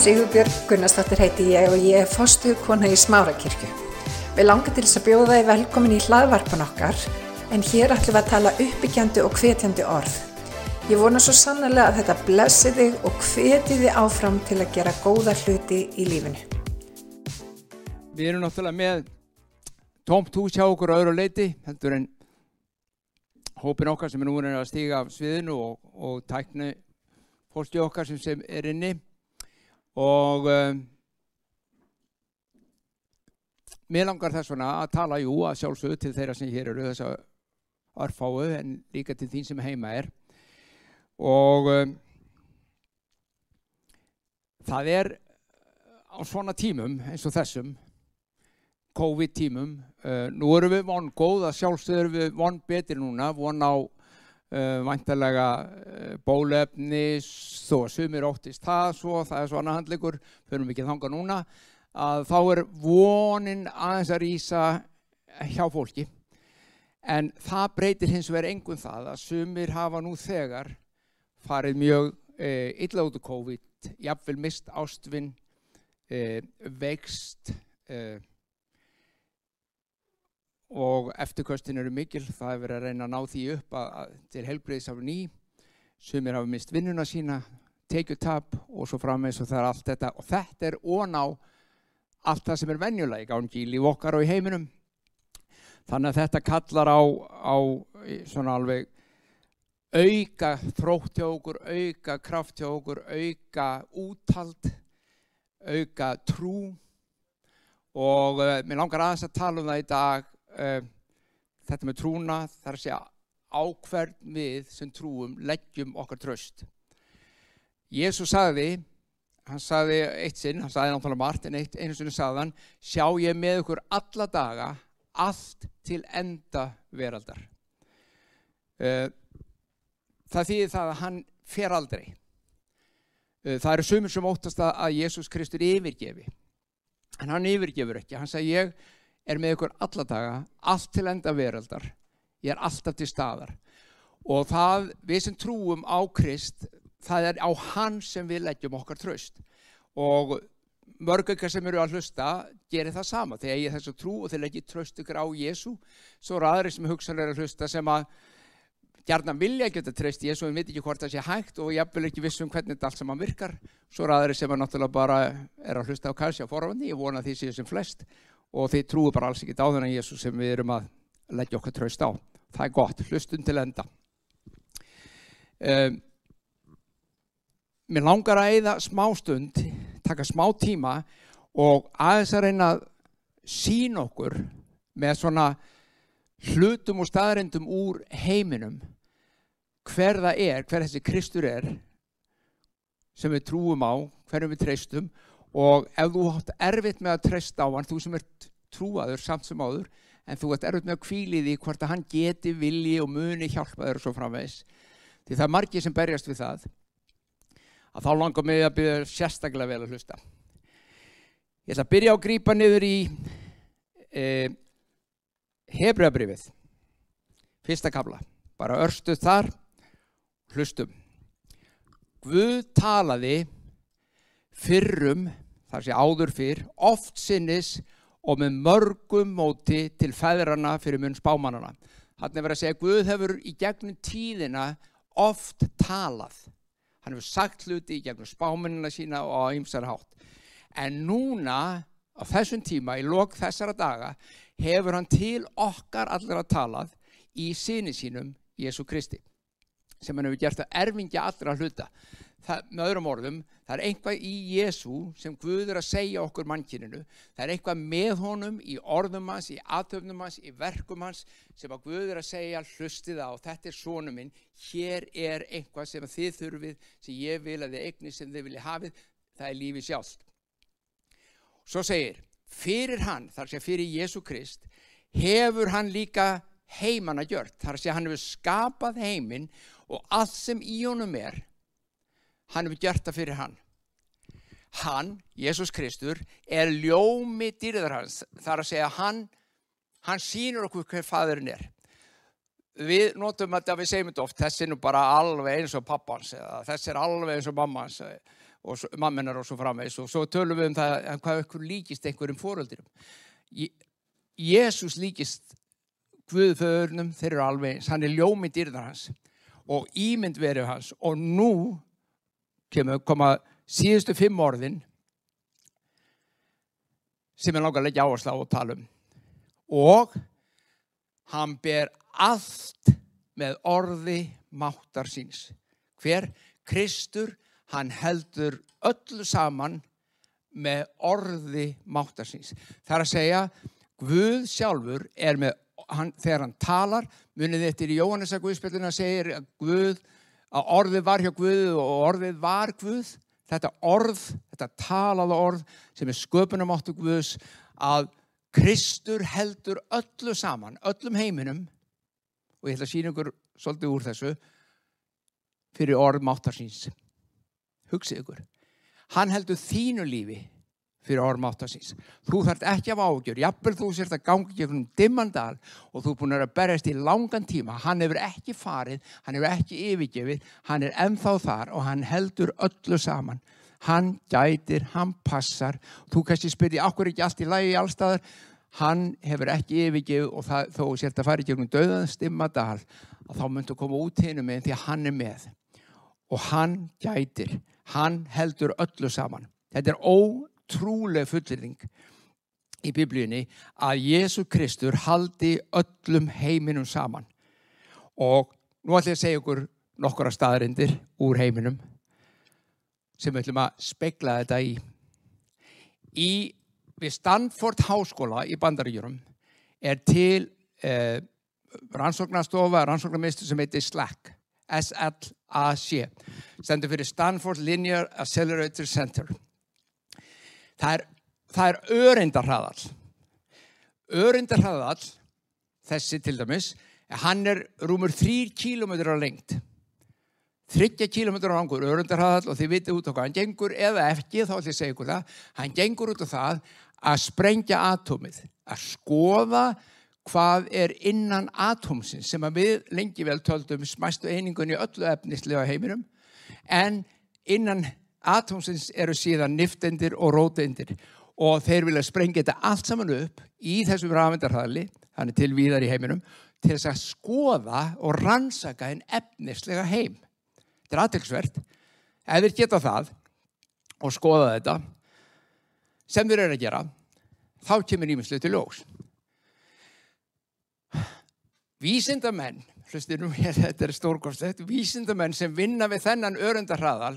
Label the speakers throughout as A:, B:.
A: Sigurbjörg Gunnarsdóttir heiti ég og ég er fostu kona í Smárakirkju. Við langar til þess að bjóða þið velkomin í hlaðvarpan okkar en hér ætlum við að tala uppbyggjandi og hvetjandi orð. Ég vona svo sannlega að þetta blessi þig og hveti þið áfram til að gera góða hluti í lífinu.
B: Við erum náttúrulega með tómt hús hjá okkur á öðru leiti, heldur en hópin okkar sem er nú að stíga af sviðinu og, og tækna fórsti okkar sem, sem er inni og um, mér langar þess vegna að tala jú að sjálfsögðu til þeirra sem hér eru þess að örfáu en líka til þín sem heima er. Og um, það er á svona tímum eins og þessum COVID tímum uh, nú erum við von góð að sjálfsögðu erum við von betur núna von á uh, vantarlega uh, bólefni þó að sumir óttist það svo það er svona handleikur, förum ekki þanga núna að þá er vonin aðeins að rýsa hjá fólki. En það breytir hins vegar engum það að sumir hafa nú þegar farið mjög eh, illa út af COVID, jafnvel mist ástvinn, eh, vext eh, og eftirkostin eru mikil, það er verið að reyna að ná því upp að, að til helbriðis af ný, sumir hafa mist vinnuna sína, tekjutab og svo frammeins og það er allt þetta. Og þetta er ón á allt það sem er venjulega í gangi í líf okkar og í heiminum. Þannig að þetta kallar á, á svona alveg auka þrótt hjá okkur, auka kraft hjá okkur, auka úthald, auka trú. Og uh, mér langar aðeins að tala um það í dag, uh, þetta með trúna, þar að segja ákverð við sem trúum leggjum okkar tröst. Jésús sagði, hann sagði eitt sinn, hann sagði náttúrulega margt en eitt, einu sinni sagði hann, sjá ég með okkur alla daga, allt til enda veraldar. Uh, það þýðir það að hann fer aldrei. Uh, það eru sumir sem óttast að Jésús Kristur yfirgefi, en hann yfirgefur ekki. Hann sagði ég er með okkur alla daga, allt til enda veraldar, ég er alltaf til staðar. Og það, við sem trúum á Krist, það er á hann sem við leggjum okkar tröst og mörg ykkar sem eru að hlusta gerir það sama, þegar ég er þessu trú og þeir leggja tröst ykkur á Jésu svo eru aðri sem hugsanlega er að hlusta sem að gerna vilja geta tröst Jésu en veit ekki hvort það sé hægt og ég vil ekki vissum hvernig þetta allt saman virkar. Svo eru aðri sem að náttúrulega bara er að hlusta á kalsi á forvandi, ég vona því séu sem flest og þeir trúi bara alls ekki á þennan Jésu sem við erum að leggja okkar tröst á. Það er gott, hlustun til enda. Um, mér langar að eigða smá stund, taka smá tíma og aðeins að reyna að sína okkur með svona hlutum og staðrindum úr heiminum hver það er, hver þessi Kristur er sem við trúum á, hverjum við treystum og ef þú hátt erfitt með að treysta á hann, þú sem ert trúaður samt sem áður, en þú ert erfitt með að kvíli því hvort að hann geti vilji og muni hjálpa þér og svo framvegs því það er margið sem berjast við það að þá langar mig að byrja sérstaklega vel að hlusta. Ég ætla að byrja á að grýpa niður í e, Hebreabrifið, fyrsta kabla, bara örstuð þar, hlustum. Guð talaði fyrrum, þar sé áður fyrr, oft sinnis og með mörgum móti til feðrana fyrir mun spámanana. Þannig verður að segja að Guð hefur í gegnum tíðina oft talað hann hefur sagt hluti í gegnum spáminina sína og á ymsar hátt. En núna, á þessum tíma, í lok þessara daga, hefur hann til okkar allir að talað í síni sínum, Jésu Kristi, sem hann hefur gert að erfingja allir að hluta. Það, með öðrum orðum, það er einhvað í Jésu sem Guð er að segja okkur mannkyninu. Það er einhvað með honum í orðum hans, í aðtöfnum hans, í verkum hans sem að Guð er að segja hlustið á. Þetta er sónum minn, hér er einhvað sem þið þurfið, sem ég vil að þið eigni sem þið vilja hafið. Það er lífi sjálf. Svo segir, fyrir hann, þar sé fyrir Jésu Krist, hefur hann líka heimanna gjört. Þar sé hann hefur skapað heiminn og allt sem í honum er hann hefur gert það fyrir hann. Hann, Jésús Kristur, er ljómi dýrðar hans. Það er að segja hann, hann sínur okkur hver fadurinn er. Við notum þetta, við segjum þetta oft, þessi er nú bara alveg eins og pappans eða þessi er alveg eins og mammans og mammenar og svo framvegs og svo tölum við um það að hvað ykkur líkist einhverjum fóröldurum. Jésús líkist Guðföðurnum, þeir eru alveg eins, hann er ljómið dýrðar hans og ímynd verið hans og nú kemur koma síðustu fimm orðin sem er langar að leggja áherslu á og tala um og hann ber allt með orði máttar síns. Hver? Kristur, hann heldur öllu saman með orði máttar síns. Það er að segja, Guð sjálfur er með, hann, þegar hann talar, munið eftir í Jóhannes að Guðspillina segir að Guð, að orðið var hjá Guð og orðið var Guð. Þetta orð, þetta talaða orð sem er sköpunamáttu Guðs að Kristur heldur öllu saman, öllum heiminum og ég ætla að sína ykkur svolítið úr þessu fyrir orð máttarsins. Hugsið ykkur. Hann heldur þínu lífi fyrir orð máttarsins. Þú þarf ekki af ágjör, jafnvel þú sért að gangi gegnum dimmandal og þú er búin að berjast í langan tíma. Hann hefur ekki farið, hann hefur ekki yfirgefið, hann er ennþá þar og hann heldur öllu saman. Hann gætir, hann passar. Þú kannski spyrði, okkur er ekki allt í lagi í allstaðar? Hann hefur ekki yfirgefið og það, þó sért að fara í gegnum döðan stimmadal og þá myndu að koma út hinn með því að hann er með. Og hann gætir, hann heldur öllu saman. Þetta er ótrúlega fullirðing í biblíunni að Jésu Kristur haldi öllum heiminum saman. Og nú ætlum ég að segja ykkur nokkura staðarindir úr heiminum sem við ætlum að spekla þetta í. Í við Stanford Háskóla í Bandaríjurum er til eh, rannsóknarstofa, rannsóknarmistur sem heitir SLAC, S-L-A-C, stendur fyrir Stanford Linear Accelerator Center. Það er, það er örindarhraðall. Örindarhraðall, þessi til dæmis, hann er rúmur þrýr kílometrar á lengt. Þryggja kílometrar á langur örundarhraðall og þið vitið út á hvað hann gengur eða ekki, þá ætlum ég að segja ykkur það, hann gengur út á það að sprengja atómið, að skoða hvað er innan atómsins sem að við lengi vel töldum smæstu einingunni öllu efnislega heiminum en innan atómsins eru síðan niftendir og rótendir og þeir vilja sprengja þetta allt saman upp í þessum rafendarhraðli, þannig til víðar í heiminum, til þess að skoða og rannsaka einn efnislega heim. Þetta er aðtilsvert. Ef þeir geta það og skoða þetta sem þeir eru að gera, þá kemur nýminslega til ljós. Vísindamenn, hlustir nú þetta er stórkostett, vísindamenn sem vinna við þennan örundarhraðal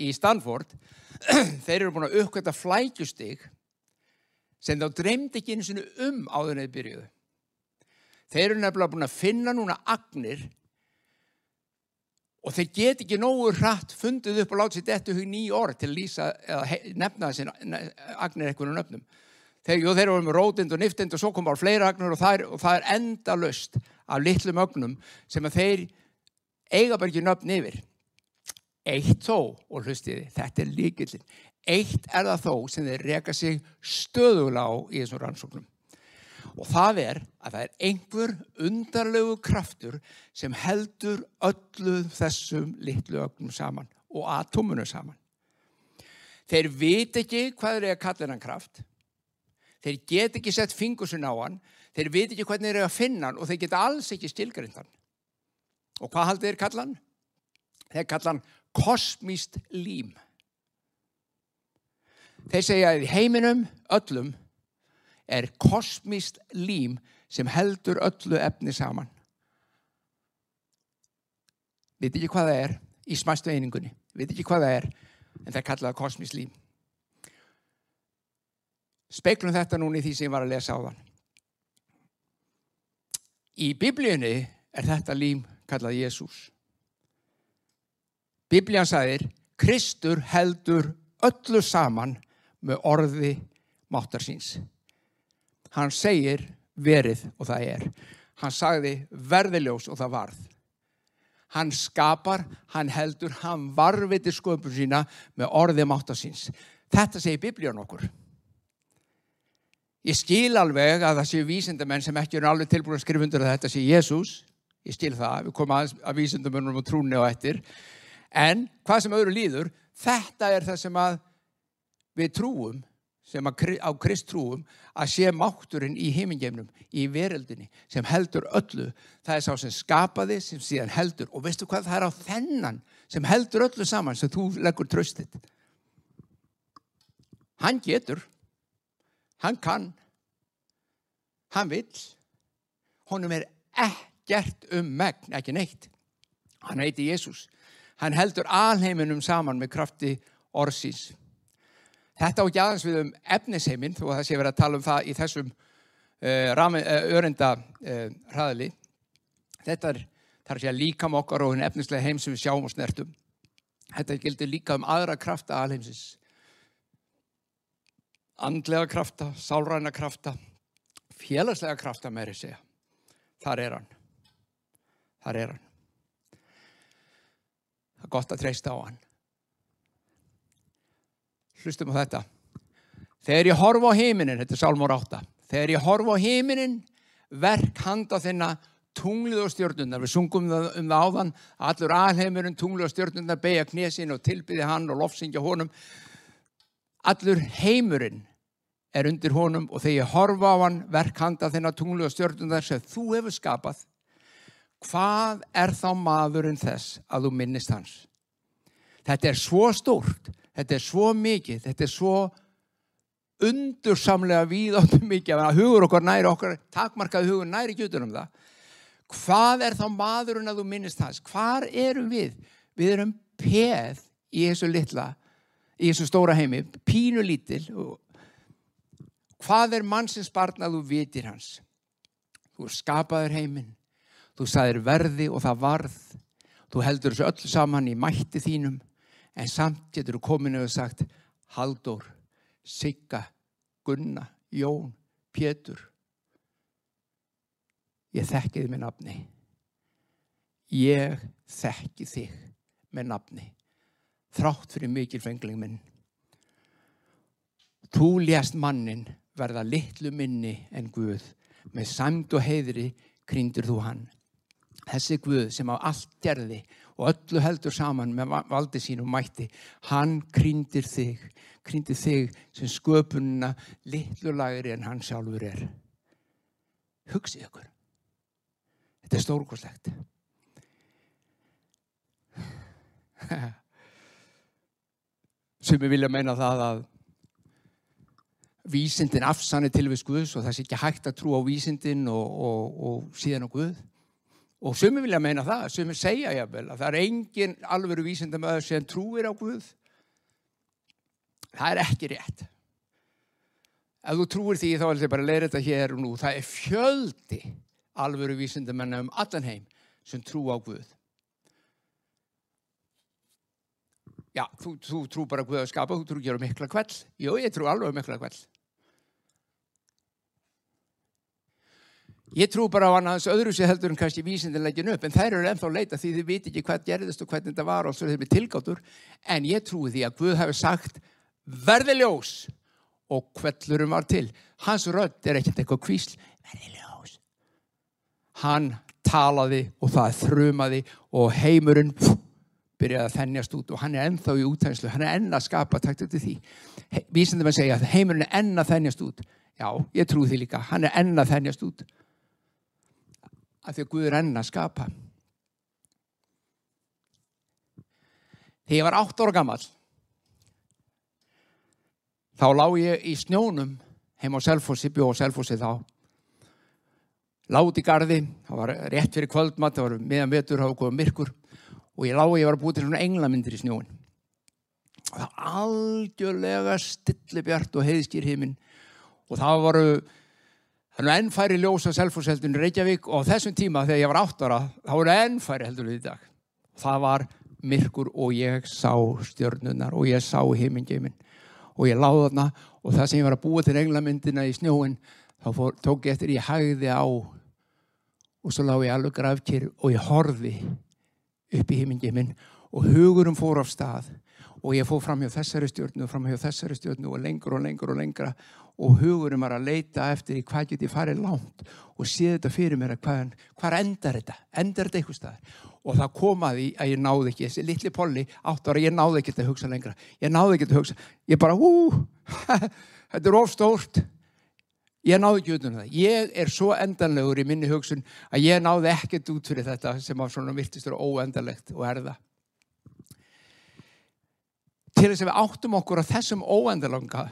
B: í Stanford, þeir eru búin að uppkvæmta flækjustig sem þá dreymdi ekki einu sinu um áður neði byrjuðu. Þeir eru nefnilega búin að finna núna agnir og þeir get ekki nógu hratt fundið upp og láta sér dettu hug ný orð til að lýsa eða nefna þessi agnir eitthvað um nöfnum. Þeir, jú, þeir eru með rótind og niftind og svo kom bara fleira agnir og það er, og það er enda löst af litlum ögnum sem að þeir eiga bara ekki nöfn yfir. Eitt þó, og hlustiði, þetta er líkillin, eitt er það þó sem þeir reka sig stöðulega á í þessum rannsóknum. Og það er að það er einhver undarlegu kraftur sem heldur öllu þessum litlu ögnum saman og atómunu saman. Þeir vit ekki hvað er að kalla hennan kraft. Þeir get ekki sett fingusun á hann. Þeir vit ekki hvernig þeir eru að finna hann og þeir geta alls ekki stilgrindan. Og hvað haldi þeir kalla hann? Þeir kalla hann kosmíst lím. Þeir segja að heiminum öllum er kosmíst lím sem heldur öllu efni saman. Veit ekki hvað það er í smæstu einingunni. Veit ekki hvað það er en það er kallað kosmíst lím. Speiklum þetta núna í því sem ég var að lesa á þann. Í biblíunni er þetta lím kallað Jésús. Biblían sagðir Kristur heldur öllu saman með orði máttar síns. Hann segir verið og það er. Hann sagði verðiljós og það varð. Hann skapar, hann heldur, hann varviti sköpun sína með orði máttar síns. Þetta segir biblíun okkur. Ég skil alveg að það séu vísindamenn sem ekki eru alveg tilbúin að skrifa undir að þetta sé Jésús. Ég skil það, við komum að, að vísindamennum og trúni og eftir. En hvað sem öðru líður, þetta er það sem við trúum, sem að, á Krist trúum, að sé mátturinn í heimingeimnum, í veröldinni, sem heldur öllu. Það er sá sem skapaði, sem síðan heldur. Og veistu hvað það er á þennan sem heldur öllu saman, sem þú leggur tröstið. Hann getur, hann kann, hann vill, honum er ekkert um megn, ekki neitt. Hann heiti Jésús. Hann heldur alheiminum saman með krafti orðsins. Þetta á ekki aðeins við um efnisheiminn, þó að það sé verið að tala um það í þessum uh, örenda uh, hraðli. Þetta er, það er að segja líkam okkar og hinn efnislega heim sem við sjáum og snertum. Þetta gildir líka um aðra krafta alheimsins. Andlega krafta, sálræna krafta, félagslega krafta meiri segja. Þar er hann. Þar er hann. Það er gott að treysta á hann. Hlustum á þetta. Þegar ég horfa á heiminin, þetta er Sálmór 8, þegar ég horfa á heiminin, verk handa þinna tunglið og stjórnundar. Við sungum um það áðan, allur alheimurinn, tunglið og stjórnundar, beigja knesin og tilbyði hann og lofsingja honum. Allur heimurinn er undir honum og þegar ég horfa á hann, verk handa þinna tunglið og stjórnundar sem þú hefur skapað, hvað er þá maðurinn þess að þú minnist hans? Þetta er svo stórt, þetta er svo mikið, þetta er svo undursamlega víðáttu mikið að hugur okkar næri okkar, takmarkað hugur næri gjutunum það. Hvað er þá maðurinn að þú minnist hans? Hvar erum við? Við erum peð í þessu litla, í þessu stóra heimi, pínu lítil. Hvað er mannsins barn að þú vitir hans? Þú er skapaður heiminn, þú sagðir verði og það varð, þú heldur þessu öll saman í mætti þínum, en samt getur þú kominu og sagt Haldur, Sigga, Gunna, Jón, Pétur. Ég þekki þið með nafni. Ég þekki þig með nafni. Þrátt fyrir mikil fengling minn. Þú lést mannin verða litlu minni en Guð. Með samt og heiðri krýndur þú hann. Þessi Guð sem á allt gerði og öllu heldur saman með valdi sín og mætti, hann krýndir þig, krýndir þig sem sköpununa litlu lagri en hann sjálfur er. Hugsið ykkur. Þetta er stórkoslegt. Sumi vilja meina það að vísindin afsanni til við Guðs og það sé ekki hægt að trú á vísindin og, og, og síðan á Guð. Og sumi vilja meina það, sumi segja jáfnvel að það er engin alveru vísindamöður sem trúir á Guð. Það er ekki rétt. Ef þú trúir því þá er þetta bara að leira þetta hér og nú. Það er fjöldi alveru vísindamennar um allan heim sem trú á Guð. Já, þú, þú trú bara Guð að skapa, þú trú ekki á mikla kveld. Jú, ég trú alveg mikla kveld. Ég trú bara á hann aðeins öðru sér heldur en kannski vísindilegin upp, en þær eru ennþá leita því þið viti ekki hvað gerðist og hvernig þetta var og svo er þetta tilgáttur. En ég trúi því að Guð hefur sagt verði ljós og kvellurum var til. Hans rödd er ekkert eitthvað kvísl, verði ljós. Hann talaði og það þrumaði og heimurinn byrjaði að þennjast út og hann er ennþá í útænslu, hann er enn að skapa, takt eftir því. Vísindum að segja að heimurinn er enn að þennjast út. Já, ég trú því líka, hann er enn að þennjast út að því að Guð er enn að skapa. Þegar ég var átt ára gammal, þá lág ég í snjónum heim á Selfossi, bjó á Selfossi þá. Láð í gardi, það var rétt fyrir kvöldmatt, það var miðan vetur, það var góða myrkur og ég lág og ég var að búið til svona englamyndir í snjóin. Það var algjörlega stillibjart og heiðskýr heiminn og það voru Það er ennfæri ljós á selfhúsheldunni Reykjavík og á þessum tíma þegar ég var átt ára þá voru ennfæri heldur við í dag. Það var myrkur og ég sá stjörnunar og ég sá heimingeimin og ég láði þarna og það sem ég var að búa til englamyndina í snjóin þá fór, tók ég eftir ég hægði á og svo lág ég alveg grafkir og ég horfi upp í heimingeimin og hugurum fór af stað og ég fór fram hjá þessari stjórnu, fram hjá þessari stjórnu og lengur og lengur og lengra og hugurum var að leita eftir í hvað get ég farið langt og sé þetta fyrir mér að hvað, hvað endar þetta, endar þetta eitthvað staðar? Og það komaði að ég náði ekki, þessi litli polli átt ára, ég náði ekki þetta að hugsa lengra, ég náði ekki þetta að hugsa, ég bara hú, þetta er ofstórt, ég náði ekki út um það, ég er svo endanlegur í minni hugsun að ég náði ekkert út fyrir þetta sem á svona virtistur óendalegt og erða til þess að við áttum okkur á þessum óendalanga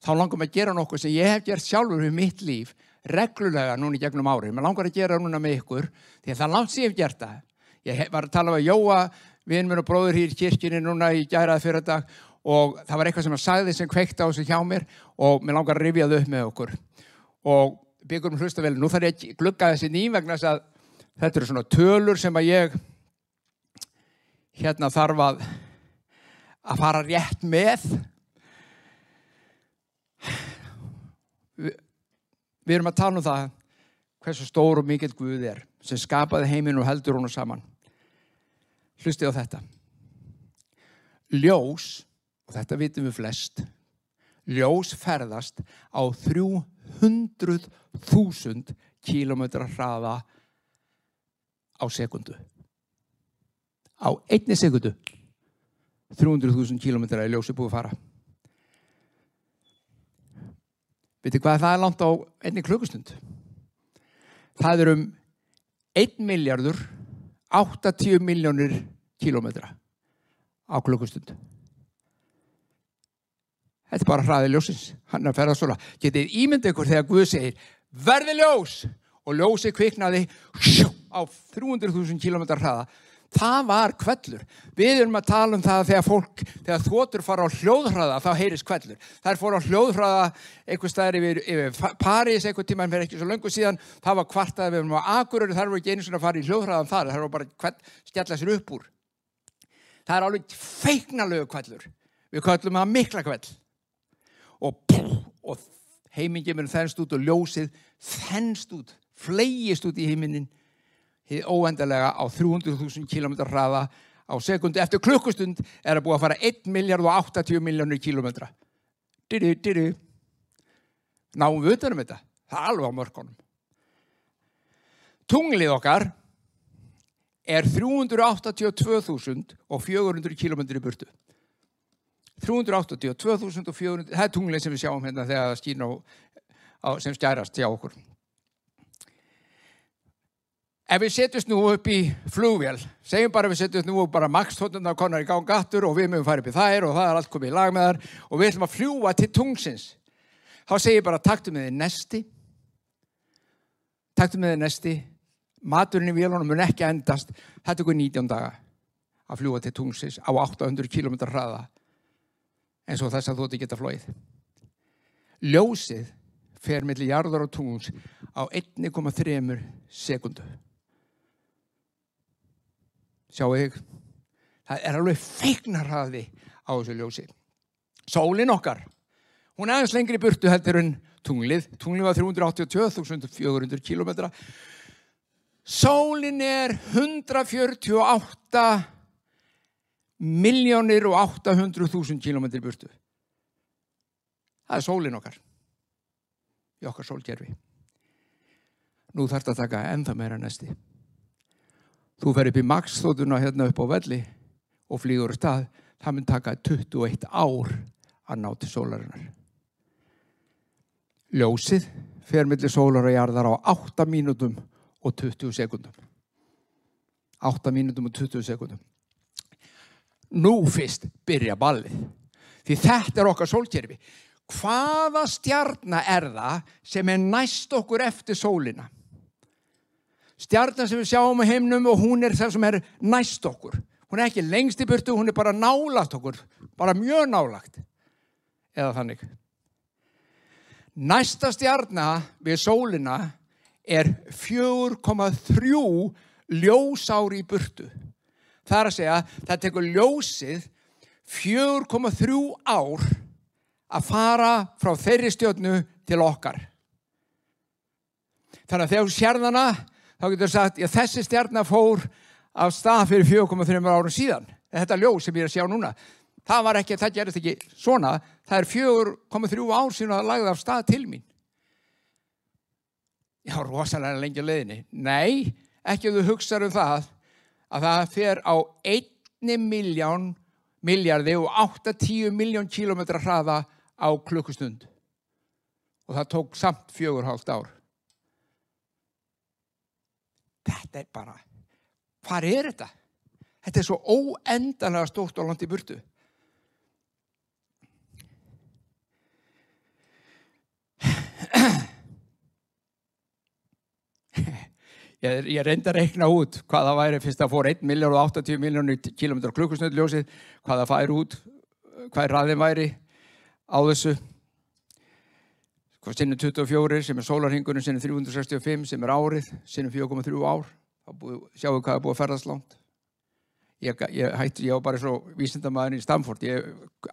B: þá langum að gera nokkuð sem ég hef gert sjálfur við mitt líf reglulega núna í gegnum árið. Mér langar að gera núna með ykkur því að það langt sem ég hef gert það. Ég var að tala um að Jóa, vinn mér og bróður hér í kirkini núna í gæraði fyrir dag og það var eitthvað sem að sagði sem kveikt á þessu hjá mér og mér langar að rifja þau upp með okkur. Og byggur um hlusta vel, nú þarf ég að glugga þessi ným vegna þess að þetta eru svona tölur sem að ég hérna þarf að að fara rétt með við, við erum að tala um það hversu stór og mikill Guð er sem skapaði heiminn og heldur hún saman. Hlustið á þetta. Ljós og þetta vitum við flest ljós ferðast á 300.000 kílometra hraða á sekundu. Á einni sekundu. 300.000 kílometra í ljósi búið að fara Vitið hvað það er langt á einni klukkustund? Það er um 1 miljardur 80 miljónir kílometra á klukkustund. Þetta er bara hraðið ljósins. Hann er að ferða svona. Getið ímyndið ykkur þegar Guð segir verði ljós og ljósi kviknaði á 300.000 kílometra hraða það var kvellur. Við erum að tala um það þegar fólk, þegar þotur fara á hljóðhraða, þá heyrist kvellur. Það fór á hljóðhraða einhver staðar yfir, yfir París einhver tíma en fyrir ekki svo löngu síðan, það var kvartað við erum á Akureyri, þar voru ekki einu svona að fara í hljóðhraðan þar, það voru bara kvell, skella sér upp úr. Það er alveg feiknalögu kvellur. Við kvellum að mikla kvell. Og, og heimingi mér þennst út og ljósið þennst út, flegist út í heiminin hið óendalega á 300.000 km hraða á sekundi eftir klukkustund er að búa að fara 1 miljard og 80 miljónir kilometra. Diri, diri. Náum við utanum þetta. Það er alveg á mörkunum. Tunglið okkar er 382.400 km í burtu. 382.400, það er tunglið sem við sjáum hérna þegar það skýr á, á, sem skærast hjá okkur. Ef við setjumst nú upp í flugvél, segjum bara við setjumst nú bara makstóttunar konar í gangattur og við mögum fara upp í þær og það er allt komið í lag með þar og við ætlum að fljúa til tungsins. Þá segjum bara taktu með þið nesti, taktu með þið nesti, maturinn í vélunum mun ekki endast, þetta er okkur 19 daga að fljúa til tungsins á 800 km hraða eins og þess að þú ætti geta flóið. Ljósið fer millir jarðar og tungs á 1,3 sekundu sjáu þig það er alveg feiknarhaði á þessu ljósi. Sólinn okkar hún er aðeins lengri burtu heldur en tunglið. Tunglið var 382.400 km sólinn er 148 miljónir og 800.000 km burtu. Það er sólinn okkar í okkar sólgerfi nú þarf þetta að taka ennþa meira næsti Þú fer upp í maksþóttuna hérna upp á velli og flýgur stað. Það mun taka 21 ár að ná til sólarinnar. Ljósið fer millir sólar og jarðar á 8 mínútum og 20 sekundum. 8 mínútum og 20 sekundum. Nú fyrst byrja ballið. Því þetta er okkar sólkerfi. Hvaða stjarnar er það sem er næst okkur eftir sólina? Stjarnan sem við sjáum á heimnum og hún er það sem er næst okkur. Hún er ekki lengst í burtu, hún er bara nálagt okkur, bara mjög nálagt. Eða þannig. Næsta stjarnar við sólina er 4,3 ljósári í burtu. Það er að segja, það tekur ljósið 4,3 ár að fara frá þeirri stjórnu til okkar. Þannig að þegar þú sér þannig þá getur þú sagt, já þessi stjarnar fór af stað fyrir 4,3 árum síðan. þetta ljós sem ég er að sjá núna, það var ekki, það gerist ekki svona, það er fjögur komið þrjú ár síðan að það lagði af stað til mín. Já, rosalega lengi að leiðinni. Nei, ekki þú hugsaður um það að það fer á einni miljón, miljardi og 8-10 miljón kílometra hraða á klukkustund. Og það tók samt fjögur hálft ár. Þetta er bara, hvað er þetta? Þetta er svo óendanlega stórt og langt í burtu. Ég, ég reyndi að reikna út hvað það væri fyrst að fór 1 miljard og 80 miljónir kilómetrar klukkusnöldljósið, hvað það fær út, hvað er ræðin væri á þessu. Hvað sinnum 24 sem er sólarhingunum, sinnum 365 sem er árið, sinnum 4,3 ár. Sjáu hvað er búið að ferðast langt. Ég, ég hætti, ég var bara svo vísindamæðin í Stamford, ég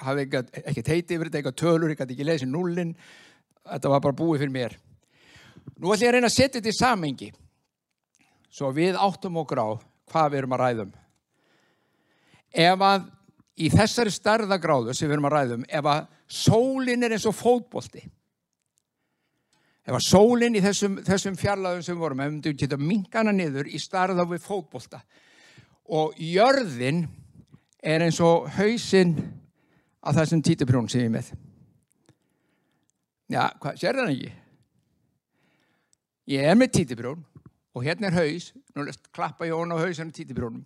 B: hafði ekki teiti yfir þetta, eitthvað tölur, ég gæti ekki lesið nullin, þetta var bara búið fyrir mér. Nú ætlum ég að reyna að setja þetta í samengi svo við áttum okkur á hvað við erum að ræðum. Ef að í þessari starðagráðu sem við erum að ræðum, ef að sólinn er eins og fótbolti, ef að sólinn í þessum, þessum fjarlæðum sem vorum, ef við geta minkana niður í starða við fótbolta og jörðin er eins og hausinn að þessum títiprún sem ég með. Já, hvað, sér það ekki? Ég er með títiprún og hérna er haus, nú klappa ég ón á hausan og títibrjónum.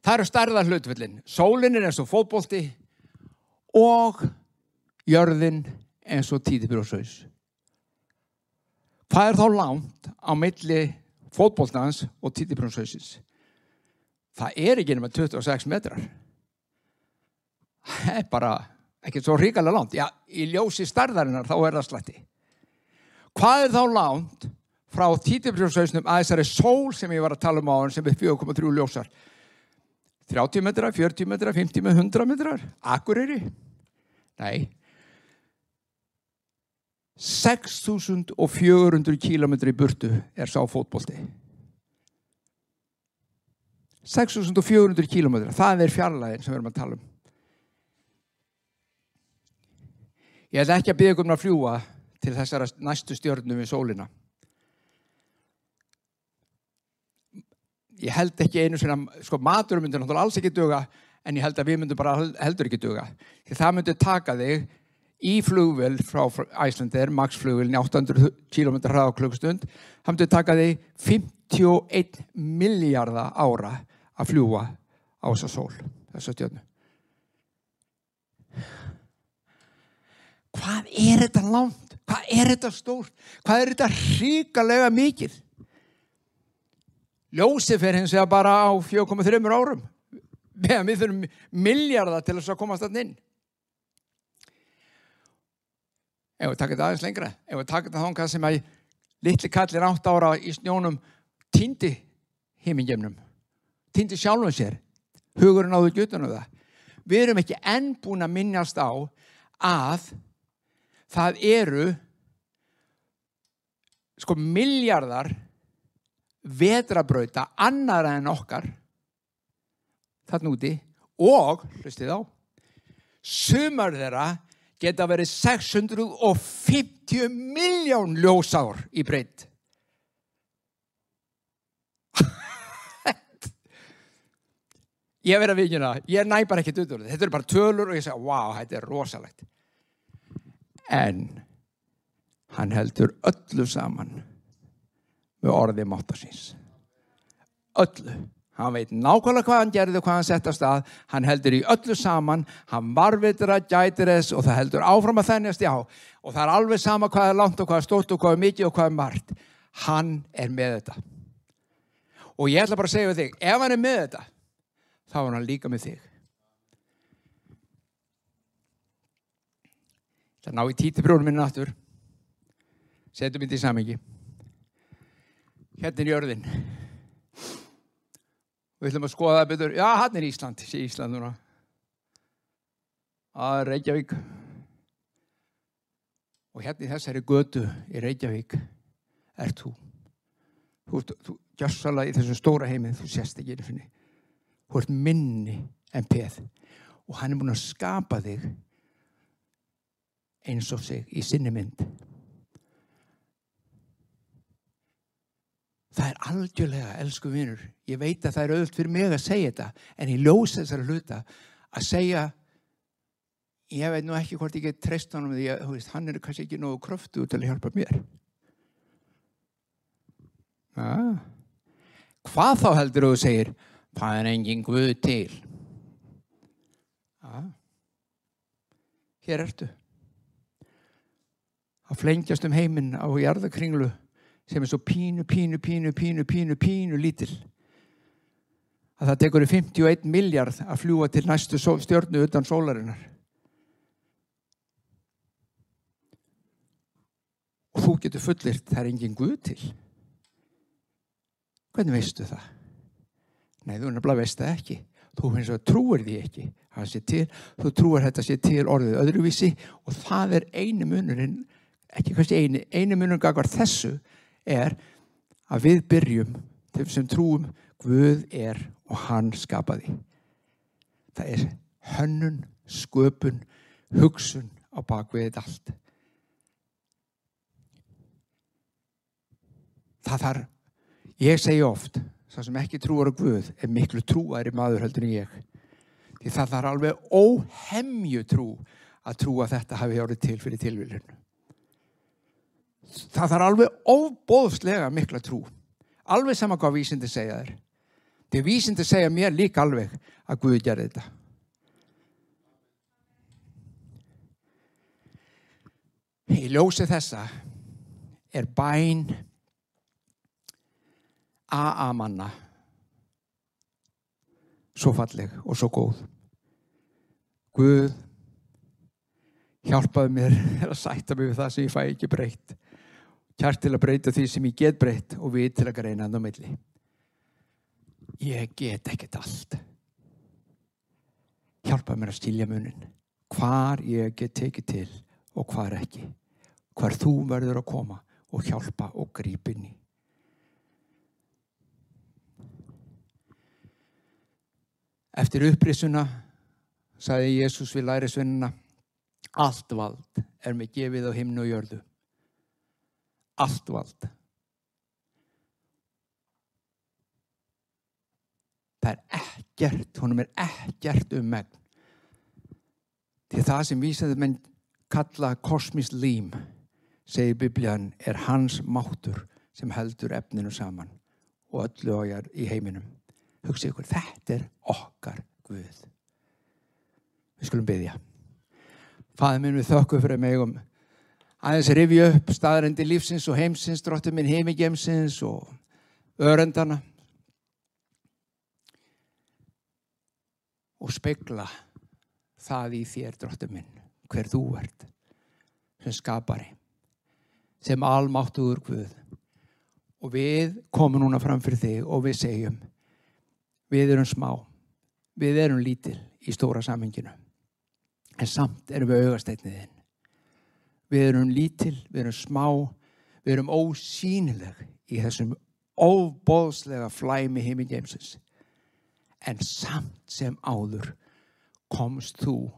B: Það eru starða hlutfellin. Sólinn er eins og fótbólti og jörðin eins og títibrjónshaus. Hvað er þá langt á milli fótbóltans og títibrjónshausins? Það er ekki nema 26 metrar. Það er bara ekki svo ríkalega langt. Já, í ljósi starðarinnar þá er það slatti. Hvað er þá langt frá títibrjónshausnum að þessari sól sem ég var að tala um á hann sem er 4,3 ljósar 30 metrar, 40 metrar, 50 með 100 metrar Akureyri? Nei 6400 kílometri í burtu er sá fótbólti 6400 kílometri það er fjarlæðin sem við erum að tala um. Ég ætla ekki að byggja um að fljúa til þessara næstu stjórnum við sólina. Ég held ekki einu svona, sko maturum myndir náttúrulega alls ekki duga en ég held að við myndum bara heldur ekki duga. Því það myndi taka þig í flugvel frá Æslandir Max flugvelin 800 km hraða klukkstund það myndi taka þig 51 miljardar ára að fljúa á þessa sól þessa stjórnu hvað er þetta langt? hvað er þetta stórt? hvað er þetta ríkalega mikið? Ljósið fer hins vegar bara á 4,3 árum. Við þurfum miljardar til þess að komast alltaf inn. Ef við takkum þetta aðeins lengra, ef við takkum þetta þángað sem að litli kallir átt ára í snjónum týndi heimingjemnum, týndi sjálfum sér, hugurinn áður gjutunum það. Við erum ekki enn búin að minnast á að það eru sko miljardar vetrabrauta annara en okkar þarna úti og, hlustið á sumar þeirra geta verið 650 miljón ljósár í breytt ég verið að vikina ég næ bara ekkert út úr þetta þetta eru bara tölur og ég segja wow, þetta er rosalegt en hann heldur öllu saman með orði máttasins. Öllu. Hann veit nákvæmlega hvað hann gerði og hvað hann sett á stað. Hann heldur í öllu saman, hann varvitur að gætir þess og það heldur áfram að þennjast já. Og það er alveg sama hvað er langt og hvað er stórt og hvað er mikið og hvað er margt. Hann er með þetta. Og ég ætla bara að segja við þig, ef hann er með þetta, þá er hann líka með þig. Það ná í títibrjónum minna aftur. Setjum þetta í samengi hérna er jörðin við ætlum að skoða það betur. Já, hann er Ísland, sé Ísland núna. Að Reykjavík. Og hérna í þessari götu í Reykjavík er þú. Þú, þú gjössalega í þessum stóra heiminn þú sést ekki einu finni Þú ert minni en peð. Og hann er búin að skapa þig eins og sig í sinni mynd. Það er algjörlega, elsku vinnur, ég veit að það er auðvöld fyrir mig að segja þetta, en ég ljósa þessari hluta að segja, ég veit nú ekki hvort ég get treyst honum því að veist, hann er kannski ekki nógu kröftu til að hjálpa mér. Ah. Hvað þá heldur þú segir, það er engin Guð til? Ah. Hér ertu. Að flengjast um heiminn á jarðakringlu sem er svo pínu, pínu, pínu, pínu, pínu, pínu lítil að það tekur 51 miljard að fljúa til næstu stjórnu utan sólarinnar. Og þú getur fullirt, það er engin Guð til. Hvernig veistu það? Nei, þú nefnilega veist það ekki. Þú finnst að trúir því ekki. Til, þú trúir þetta sé til orðið öðruvísi og það er einu munurinn, ekki kannski einu, einu munurinn gagvar þessu er að við byrjum þeim sem trúum Guð er og hann skapaði. Það er hönnun, sköpun, hugsun á bakvið þetta allt. Það þarf, ég segi oft, það sem ekki trúar á Guð er miklu trúæri maður heldur en ég. Því það þarf alveg óhemju trú að trúa þetta hafi hjárið til fyrir tilvílinu það þarf alveg óbóðslega mikla trú. Alveg sama hvað vísindi segja þér. Þegar vísindi segja mér líka alveg að Guði gerði þetta. Í ljósi þessa er bæn AA-manna svo falleg og svo góð. Guð hjálpaði mér að sætta mig við það sem ég fæ ekki breytt kjart til að breyta því sem ég get breytt og við til að greina hann á milli. Ég get ekkert allt. Hjálpa mér að stílja munin. Hvar ég get tekið til og hvar ekki. Hvar þú verður að koma og hjálpa og grípinni. Eftir upprisuna sagði Jésús við lærisvinnina allt vald er með gefið á himnu og jörðu allt vald. Það er ekkert, honum er ekkert um megn. Því það sem vísaði menn kalla kosmís lím, segir biblíðan, er hans máttur sem heldur efninu saman og öllu ájar í heiminum. Hugsið ykkur, þetta er okkar Guð. Við skulum byggja. Fæði minn við þökkum fyrir mig um aðeins rifja upp staðrendi lífsins og heimsins, dróttur minn heimigemsins og örendana og spegla það í þér, dróttur minn, hver þú ert sem skapari, sem almáttuður Guð. Og við komum núna fram fyrir þig og við segjum, við erum smá, við erum lítil í stóra samhenginu, en samt erum við augasteytniðinn við erum lítil, við erum smá, við erum ósýnileg í þessum óbóðslega flæmi heim í geimsins. En samt sem áður komst þú,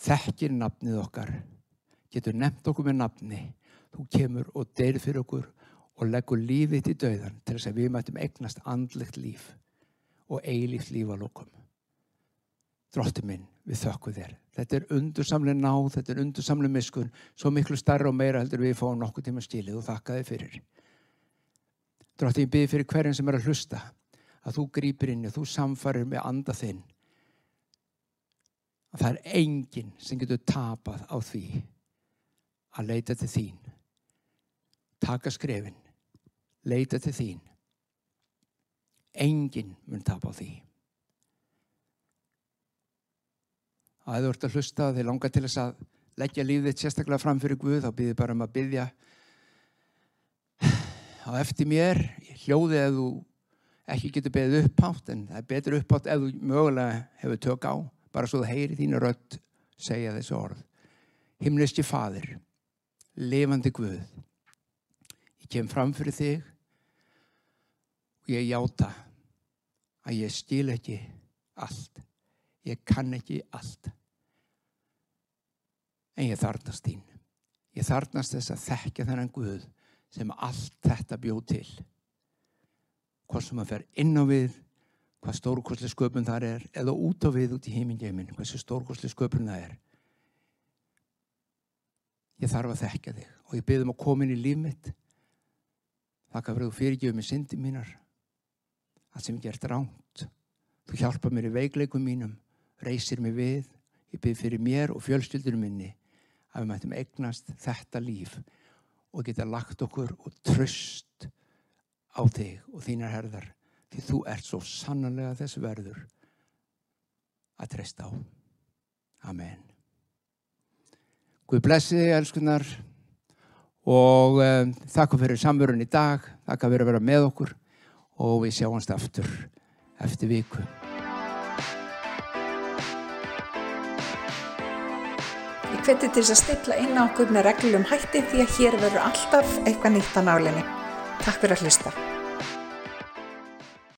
B: þekkir nafnið okkar, getur nefnt okkur með nafni, þú kemur og deyrir fyrir okkur og leggur lífið til döðan til þess að við mætum eignast andlegt líf og eilíft líf að lókum. Dróttu minn, við þökkum þér. Þetta er undursamlega náð, þetta er undursamlega miskun, svo miklu starra og meira heldur við fáum nokkuð tíma stílið og þakka þið fyrir. Dróttu, ég byrði fyrir hverjum sem er að hlusta, að þú grýpir inn og þú samfarir með anda þinn. Að það er enginn sem getur tapað á því að leita til þín. Taka skrefin, leita til þín. Enginn mun tapa á því. Að þú ert að hlusta þið langar til þess að leggja lífið sérstaklega fram fyrir Guð þá býðir bara um að byggja á eftir mér hljóðið ef þú ekki getur beðið upphátt en það er betur upphátt ef þú mögulega hefur tök á bara svo þú heyri þínu rött segja þessu orð himliski fadir levandi Guð ég kem fram fyrir þig og ég játa að ég skil ekki allt. Ég kann ekki allt. En ég þarnast þín. Ég þarnast þess að þekka þennan Guð sem allt þetta bjóð til. Hvað sem að fer inn á við, hvað stórkosli sköpun þar er, eða út á við út í heimingeimin, hvað stórkosli sköpun það er. Ég þarf að þekka þig og ég byrðum að koma inn í líf mitt. Þakka fyrir að þú fyrirgjöfum mig syndi mínar. Allt sem ég gert ránt. Þú hjálpa mér í veikleikum mínum, reysir mig við. Ég byrð fyrir mér og fjölstyldur minni að við mættum eignast þetta líf og geta lagt okkur og tröst á þig og þínar herðar því þú ert svo sannanlega þess verður að treysta á. Amen. Guð blessi þig, elskunar, og um, þakka fyrir samverðun í dag, þakka fyrir að vera með okkur og við sjáumst aftur eftir viku.
A: Ég hveti til að stilla inn á okkur með reglum hætti því að hér verður alltaf eitthvað nýtt á nálinni. Takk fyrir að hlusta.